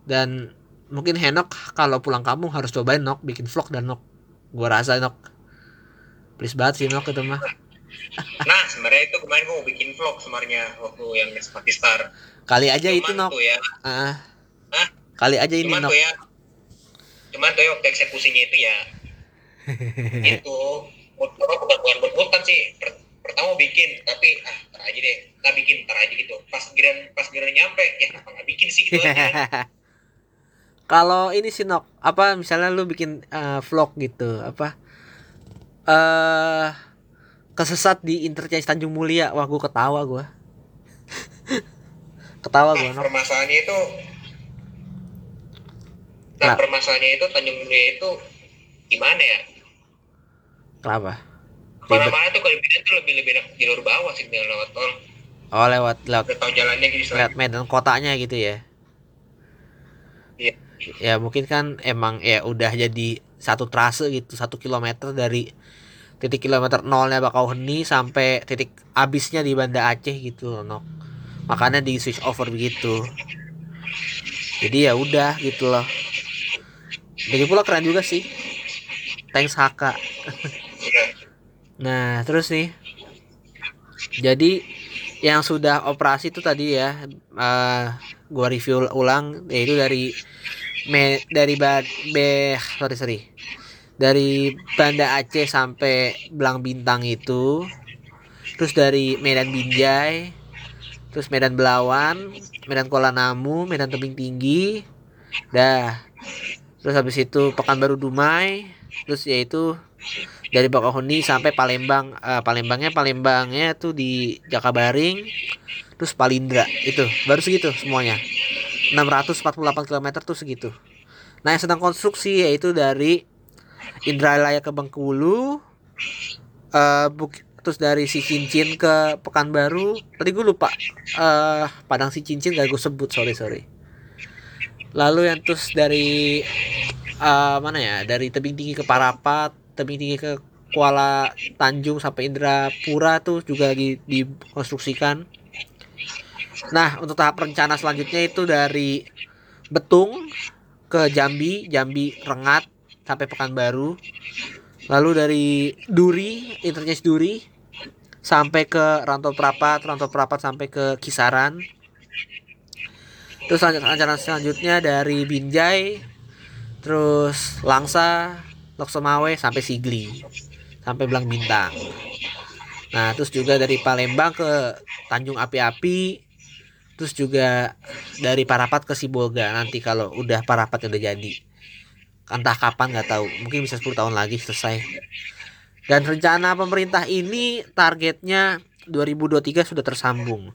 Dan mungkin Henok kalau pulang kampung harus cobain Nok bikin vlog dan Nok. Gua rasa Nok. Please banget sih Nok itu mah. Nah, sebenarnya itu kemarin gue mau bikin vlog sebenarnya waktu yang Sepati Star. Kali aja itu Cuman Nok. tuh ya. Hah? Kali aja ini cuman Nok. ya, cuman tuh ya waktu eksekusinya itu ya, itu apa, bukan bukan mutan sih. Per- pertama bikin, tapi ah ntar aja deh, ntar bikin, ntar aja gitu. Pas giran pas giran nyampe, ya kenapa nggak bikin sih gitu aja. Kalau ini sih Nok, apa misalnya lu bikin eh, vlog gitu, apa eh kesesat di interchange Tanjung Mulia. Wah, gua ketawa gua. ketawa gua Nah, Nok. permasalahannya itu, nah Nah. permasalahannya itu Tanjung Mulia itu gimana ya? Kenapa? Mana-mana tuh kalau pindah tuh lebih lebih enak jalur bawah sih dengan lewat tol. Oh, lewat lewat tahu jalannya gitu. lihat medan kotanya gitu ya Iya. Ya mungkin kan emang ya udah jadi satu trase gitu satu kilometer dari titik kilometer nolnya Bakauheni sampai titik abisnya di Banda Aceh gitu loh Nok. makanya di switch over begitu jadi ya udah gitu loh jadi pula keren juga sih thanks Haka. Nah, terus nih. Jadi yang sudah operasi itu tadi ya eh gua review ulang yaitu dari me, dari ba, be, sorry sorry. Dari Banda Aceh sampai Belang Bintang itu. Terus dari Medan Binjai. Terus Medan Belawan Medan Kuala Namu Medan Tebing Tinggi. Dah. Terus habis itu Pekanbaru Dumai. Terus yaitu dari Bakauheni sampai Palembang. Eh, Palembangnya Palembangnya tuh di Jakabaring. Terus Palindra itu. Baru segitu semuanya 648 km tuh segitu. Nah yang sedang konstruksi yaitu dari Indralaya ke Bengkulu Buk- terus dari si cincin ke Pekanbaru. Tadi gue lupa eh Padang si cincin gak gue sebut sorry sorry. Lalu yang terus dari eh, mana ya dari tebing tinggi ke Parapat tebing tinggi ke Kuala Tanjung sampai Indrapura tuh juga lagi dikonstruksikan nah untuk tahap rencana selanjutnya itu dari Betung ke Jambi Jambi Rengat sampai Pekanbaru. Lalu dari Duri interchange Duri sampai ke Rantau Prapat Rantau Prapat sampai ke Kisaran. Terus rencana selanjutnya dari Binjai terus Langsa Loksemawe sampai Sigli sampai Belang Bintang. Nah terus juga dari Palembang ke Tanjung Api-Api terus juga dari Parapat ke Sibolga nanti kalau udah Parapat udah jadi. Entah kapan nggak tahu. Mungkin bisa 10 tahun lagi selesai. Dan rencana pemerintah ini targetnya 2023 sudah tersambung.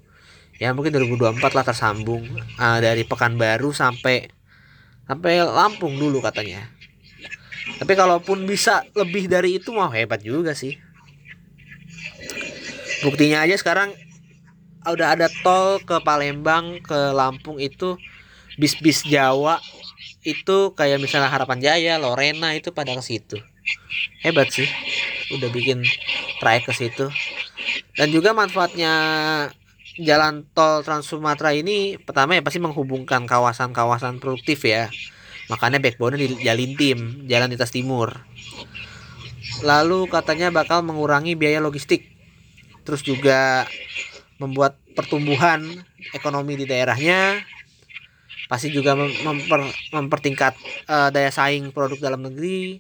Ya mungkin 2024 lah tersambung. Ah, dari Pekanbaru sampai sampai Lampung dulu katanya. Tapi kalaupun bisa lebih dari itu mau hebat juga sih. Buktinya aja sekarang udah ada tol ke Palembang ke Lampung itu bis-bis Jawa itu kayak misalnya Harapan Jaya, Lorena itu pada ke situ. Hebat sih. Udah bikin trayek ke situ. Dan juga manfaatnya jalan tol Trans Sumatera ini pertama ya pasti menghubungkan kawasan-kawasan produktif ya. Makanya backbone di Jalintim, Jalan Lintas Timur. Lalu katanya bakal mengurangi biaya logistik. Terus juga membuat pertumbuhan ekonomi di daerahnya pasti juga mem- memper- mempertingkat eh, daya saing produk dalam negeri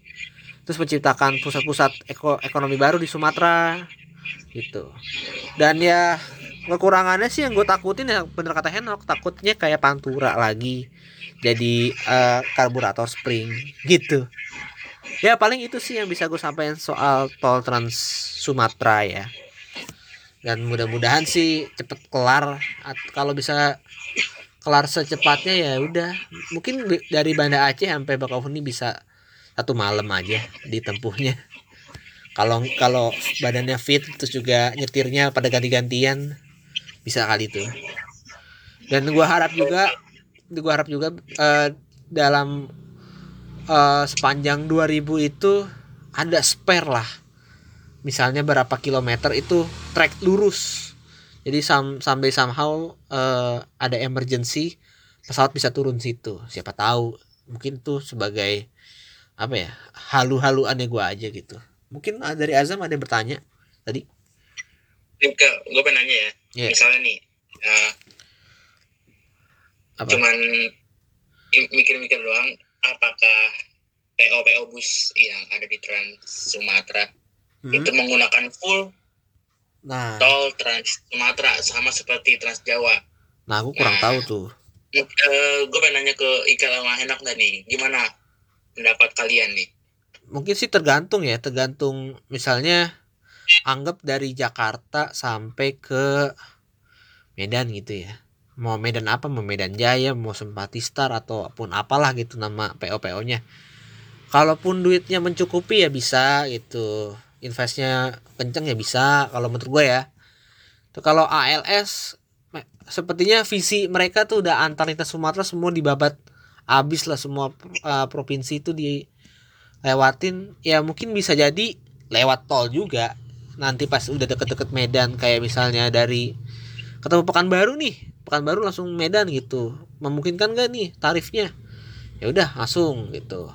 terus menciptakan pusat-pusat eko- ekonomi baru di Sumatera gitu. Dan ya kekurangannya sih yang gue takutin ya bener kata Henok takutnya kayak Pantura lagi jadi eh, karburator spring gitu. Ya paling itu sih yang bisa gue sampaikan soal tol Trans Sumatera ya dan mudah-mudahan sih cepet kelar. Kalau bisa kelar secepatnya ya udah. Mungkin dari Banda Aceh sampai Bakauheni bisa satu malam aja ditempuhnya kalau kalau badannya fit terus juga nyetirnya pada ganti-gantian bisa kali itu dan gua harap juga gua harap juga eh, dalam eh, sepanjang 2000 itu ada spare lah misalnya berapa kilometer itu trek lurus. Jadi sam- sampai somehow eh, ada emergency pesawat bisa turun situ. Siapa tahu mungkin tuh sebagai apa ya halu-haluannya gua aja gitu. Mungkin ah, dari Azam ada yang bertanya tadi? Ke, gue pengen nanya ya. Iya. Misalnya nih, eh, apa? cuman mikir-mikir doang, apakah PO PO bus yang ada di Trans Sumatera Hmm? itu menggunakan full nah tol Trans Sumatera sama seperti Trans Jawa? nah aku kurang Nah. tahu tuh gue pengen nanya ke Ika sama Henak dah nih, gimana pendapat kalian nih? mungkin sih tergantung ya tergantung misalnya anggap dari Jakarta sampai ke Medan gitu ya mau Medan apa mau Medan Jaya mau Sempati Star ataupun apalah gitu nama PO PO nya kalaupun duitnya mencukupi ya bisa gitu investnya kenceng ya bisa kalau menurut gue ya. Tuh kalau ALS sepertinya visi mereka tuh udah antar lintas Sumatera semua dibabat abis lah semua uh, provinsi itu dilewatin. Ya mungkin bisa jadi lewat tol juga. Nanti pas udah deket-deket Medan kayak misalnya dari ketemu Pekanbaru nih. Pekanbaru langsung Medan gitu. Memungkinkan gak nih tarifnya? Ya udah langsung gitu.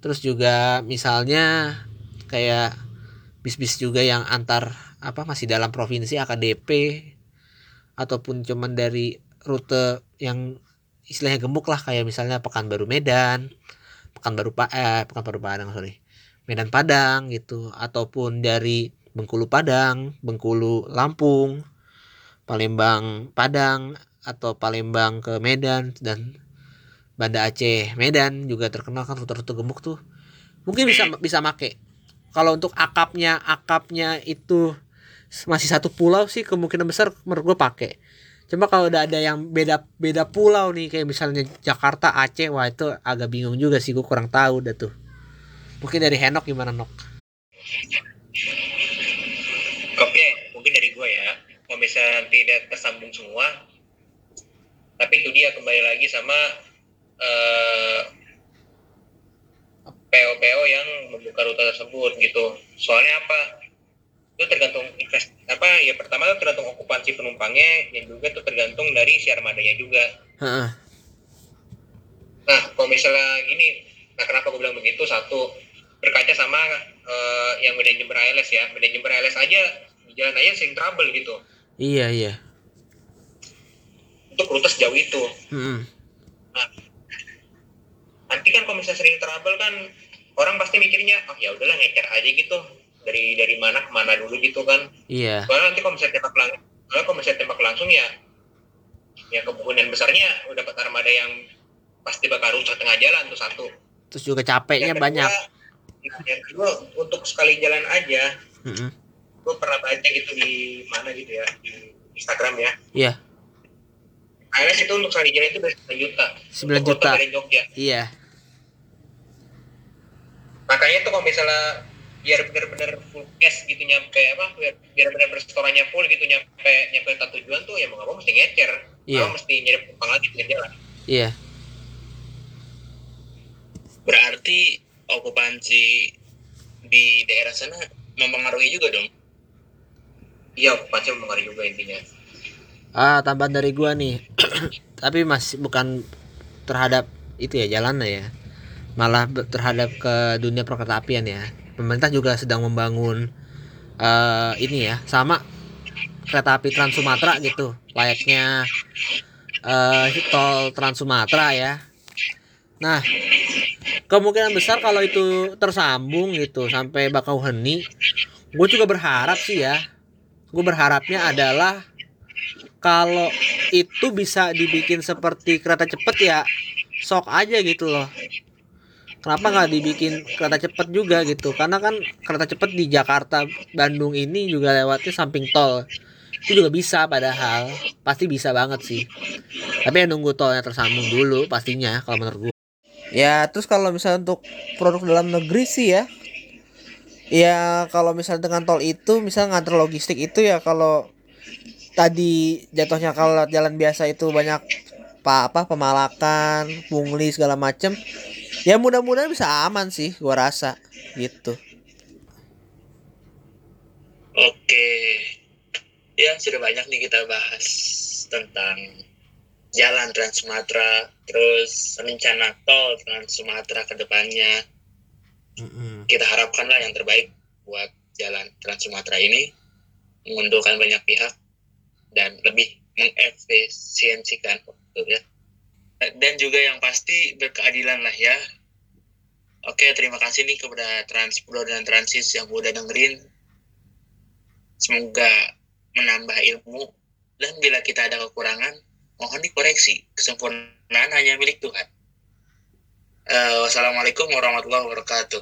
Terus juga misalnya kayak bis-bis juga yang antar apa masih dalam provinsi AKDP ataupun cuman dari rute yang istilahnya gemuk lah kayak misalnya Pekanbaru Medan Pekanbaru Pa eh Pekanbaru Padang sorry Medan Padang gitu ataupun dari Bengkulu Padang Bengkulu Lampung Palembang Padang atau Palembang ke Medan dan Banda Aceh Medan juga terkenal kan rute-rute gemuk tuh. Mungkin bisa bisa make kalau untuk akapnya akapnya itu masih satu pulau sih kemungkinan besar menurut gue pakai. Cuma kalau udah ada yang beda beda pulau nih kayak misalnya Jakarta Aceh wah itu agak bingung juga sih gue kurang tahu dah tuh. Mungkin dari Henok gimana Nok? Oke, mungkin dari gue ya. Kalau misalnya tidak tersambung semua, tapi itu dia kembali lagi sama eh, PO-PO yang membuka rute tersebut gitu. Soalnya apa? Itu tergantung invest apa ya pertama itu tergantung okupansi penumpangnya, yang juga itu tergantung dari si armadanya juga. Nah, kalau misalnya gini, nah kenapa gue bilang begitu? Satu, berkaca sama eh, yang Medan Jember ALS ya. Medan Jember ALS aja di jalan aja sering trouble gitu. iya iya Untuk rute sejauh itu. Mm-mm. Nanti kan kalau misalnya sering trouble kan orang pasti mikirnya, oh ya udahlah ngecer aja gitu. Dari dari mana ke mana dulu gitu kan. iya Soalnya nanti kalau misalnya tembak langsung, kalau misalnya tembak langsung ya ya kemungkinan besarnya udah dapat armada yang pasti bakal rusak tengah jalan tuh satu. terus juga capeknya Yang kedua- banyak yang kedua untuk sekali jalan aja Mm-mm. gue pernah baca gitu di mana gitu ya di Instagram ya iya ALS itu untuk sekali jalan itu udah 9 juta 9 Untuk juta dari Jogja iya makanya tuh kalau misalnya biar bener-bener full cash gitu nyampe apa biar, bener-bener restorannya full gitu nyampe nyampe tempat tujuan tuh ya mau nggak mau mesti ngecer. Iya. Mau mesti nyari penumpang lagi di jalan. Iya. Berarti okupansi di daerah sana mempengaruhi juga dong. iya okupansi mempengaruhi juga intinya. Ah tambahan dari gua nih. Tapi masih bukan terhadap itu ya jalannya ya malah terhadap ke dunia perkereta apian ya. Pemerintah juga sedang membangun eh ini ya sama kereta api Trans Sumatera gitu. Layaknya eh tol Trans Sumatera ya. Nah kemungkinan besar kalau itu tersambung gitu sampai Bakauheni gue juga berharap sih ya. Gue berharapnya adalah kalau itu bisa dibikin seperti kereta cepet ya sok aja gitu loh kenapa nggak dibikin kereta cepet juga gitu? Karena kan kereta cepet di Jakarta Bandung ini juga lewatnya samping tol. Itu juga bisa padahal pasti bisa banget sih. Tapi ya nunggu tolnya tersambung dulu pastinya kalau menurut gue ya terus kalau misalnya untuk produk dalam negeri sih ya. Ya kalau misalnya dengan tol itu misalnya nganter logistik itu ya kalau tadi jatuhnya kalau jalan biasa itu banyak apa apa pemalakan pungli segala macem ya mudah-mudahan bisa aman sih gua rasa gitu. Oke, ya sudah banyak nih kita bahas tentang jalan Trans Sumatera, terus rencana tol Trans Sumatera ke depannya. Kita harapkanlah yang terbaik buat jalan Trans Sumatera ini, menguntungkan banyak pihak dan lebih mengefisiensikan waktu ya. Dan juga yang pasti berkeadilan lah ya. Oke, terima kasih nih kepada Transpro dan Transis yang udah dengerin semoga menambah ilmu dan bila kita ada kekurangan mohon dikoreksi kesempurnaan hanya milik Tuhan. Eh, wassalamualaikum warahmatullahi wabarakatuh.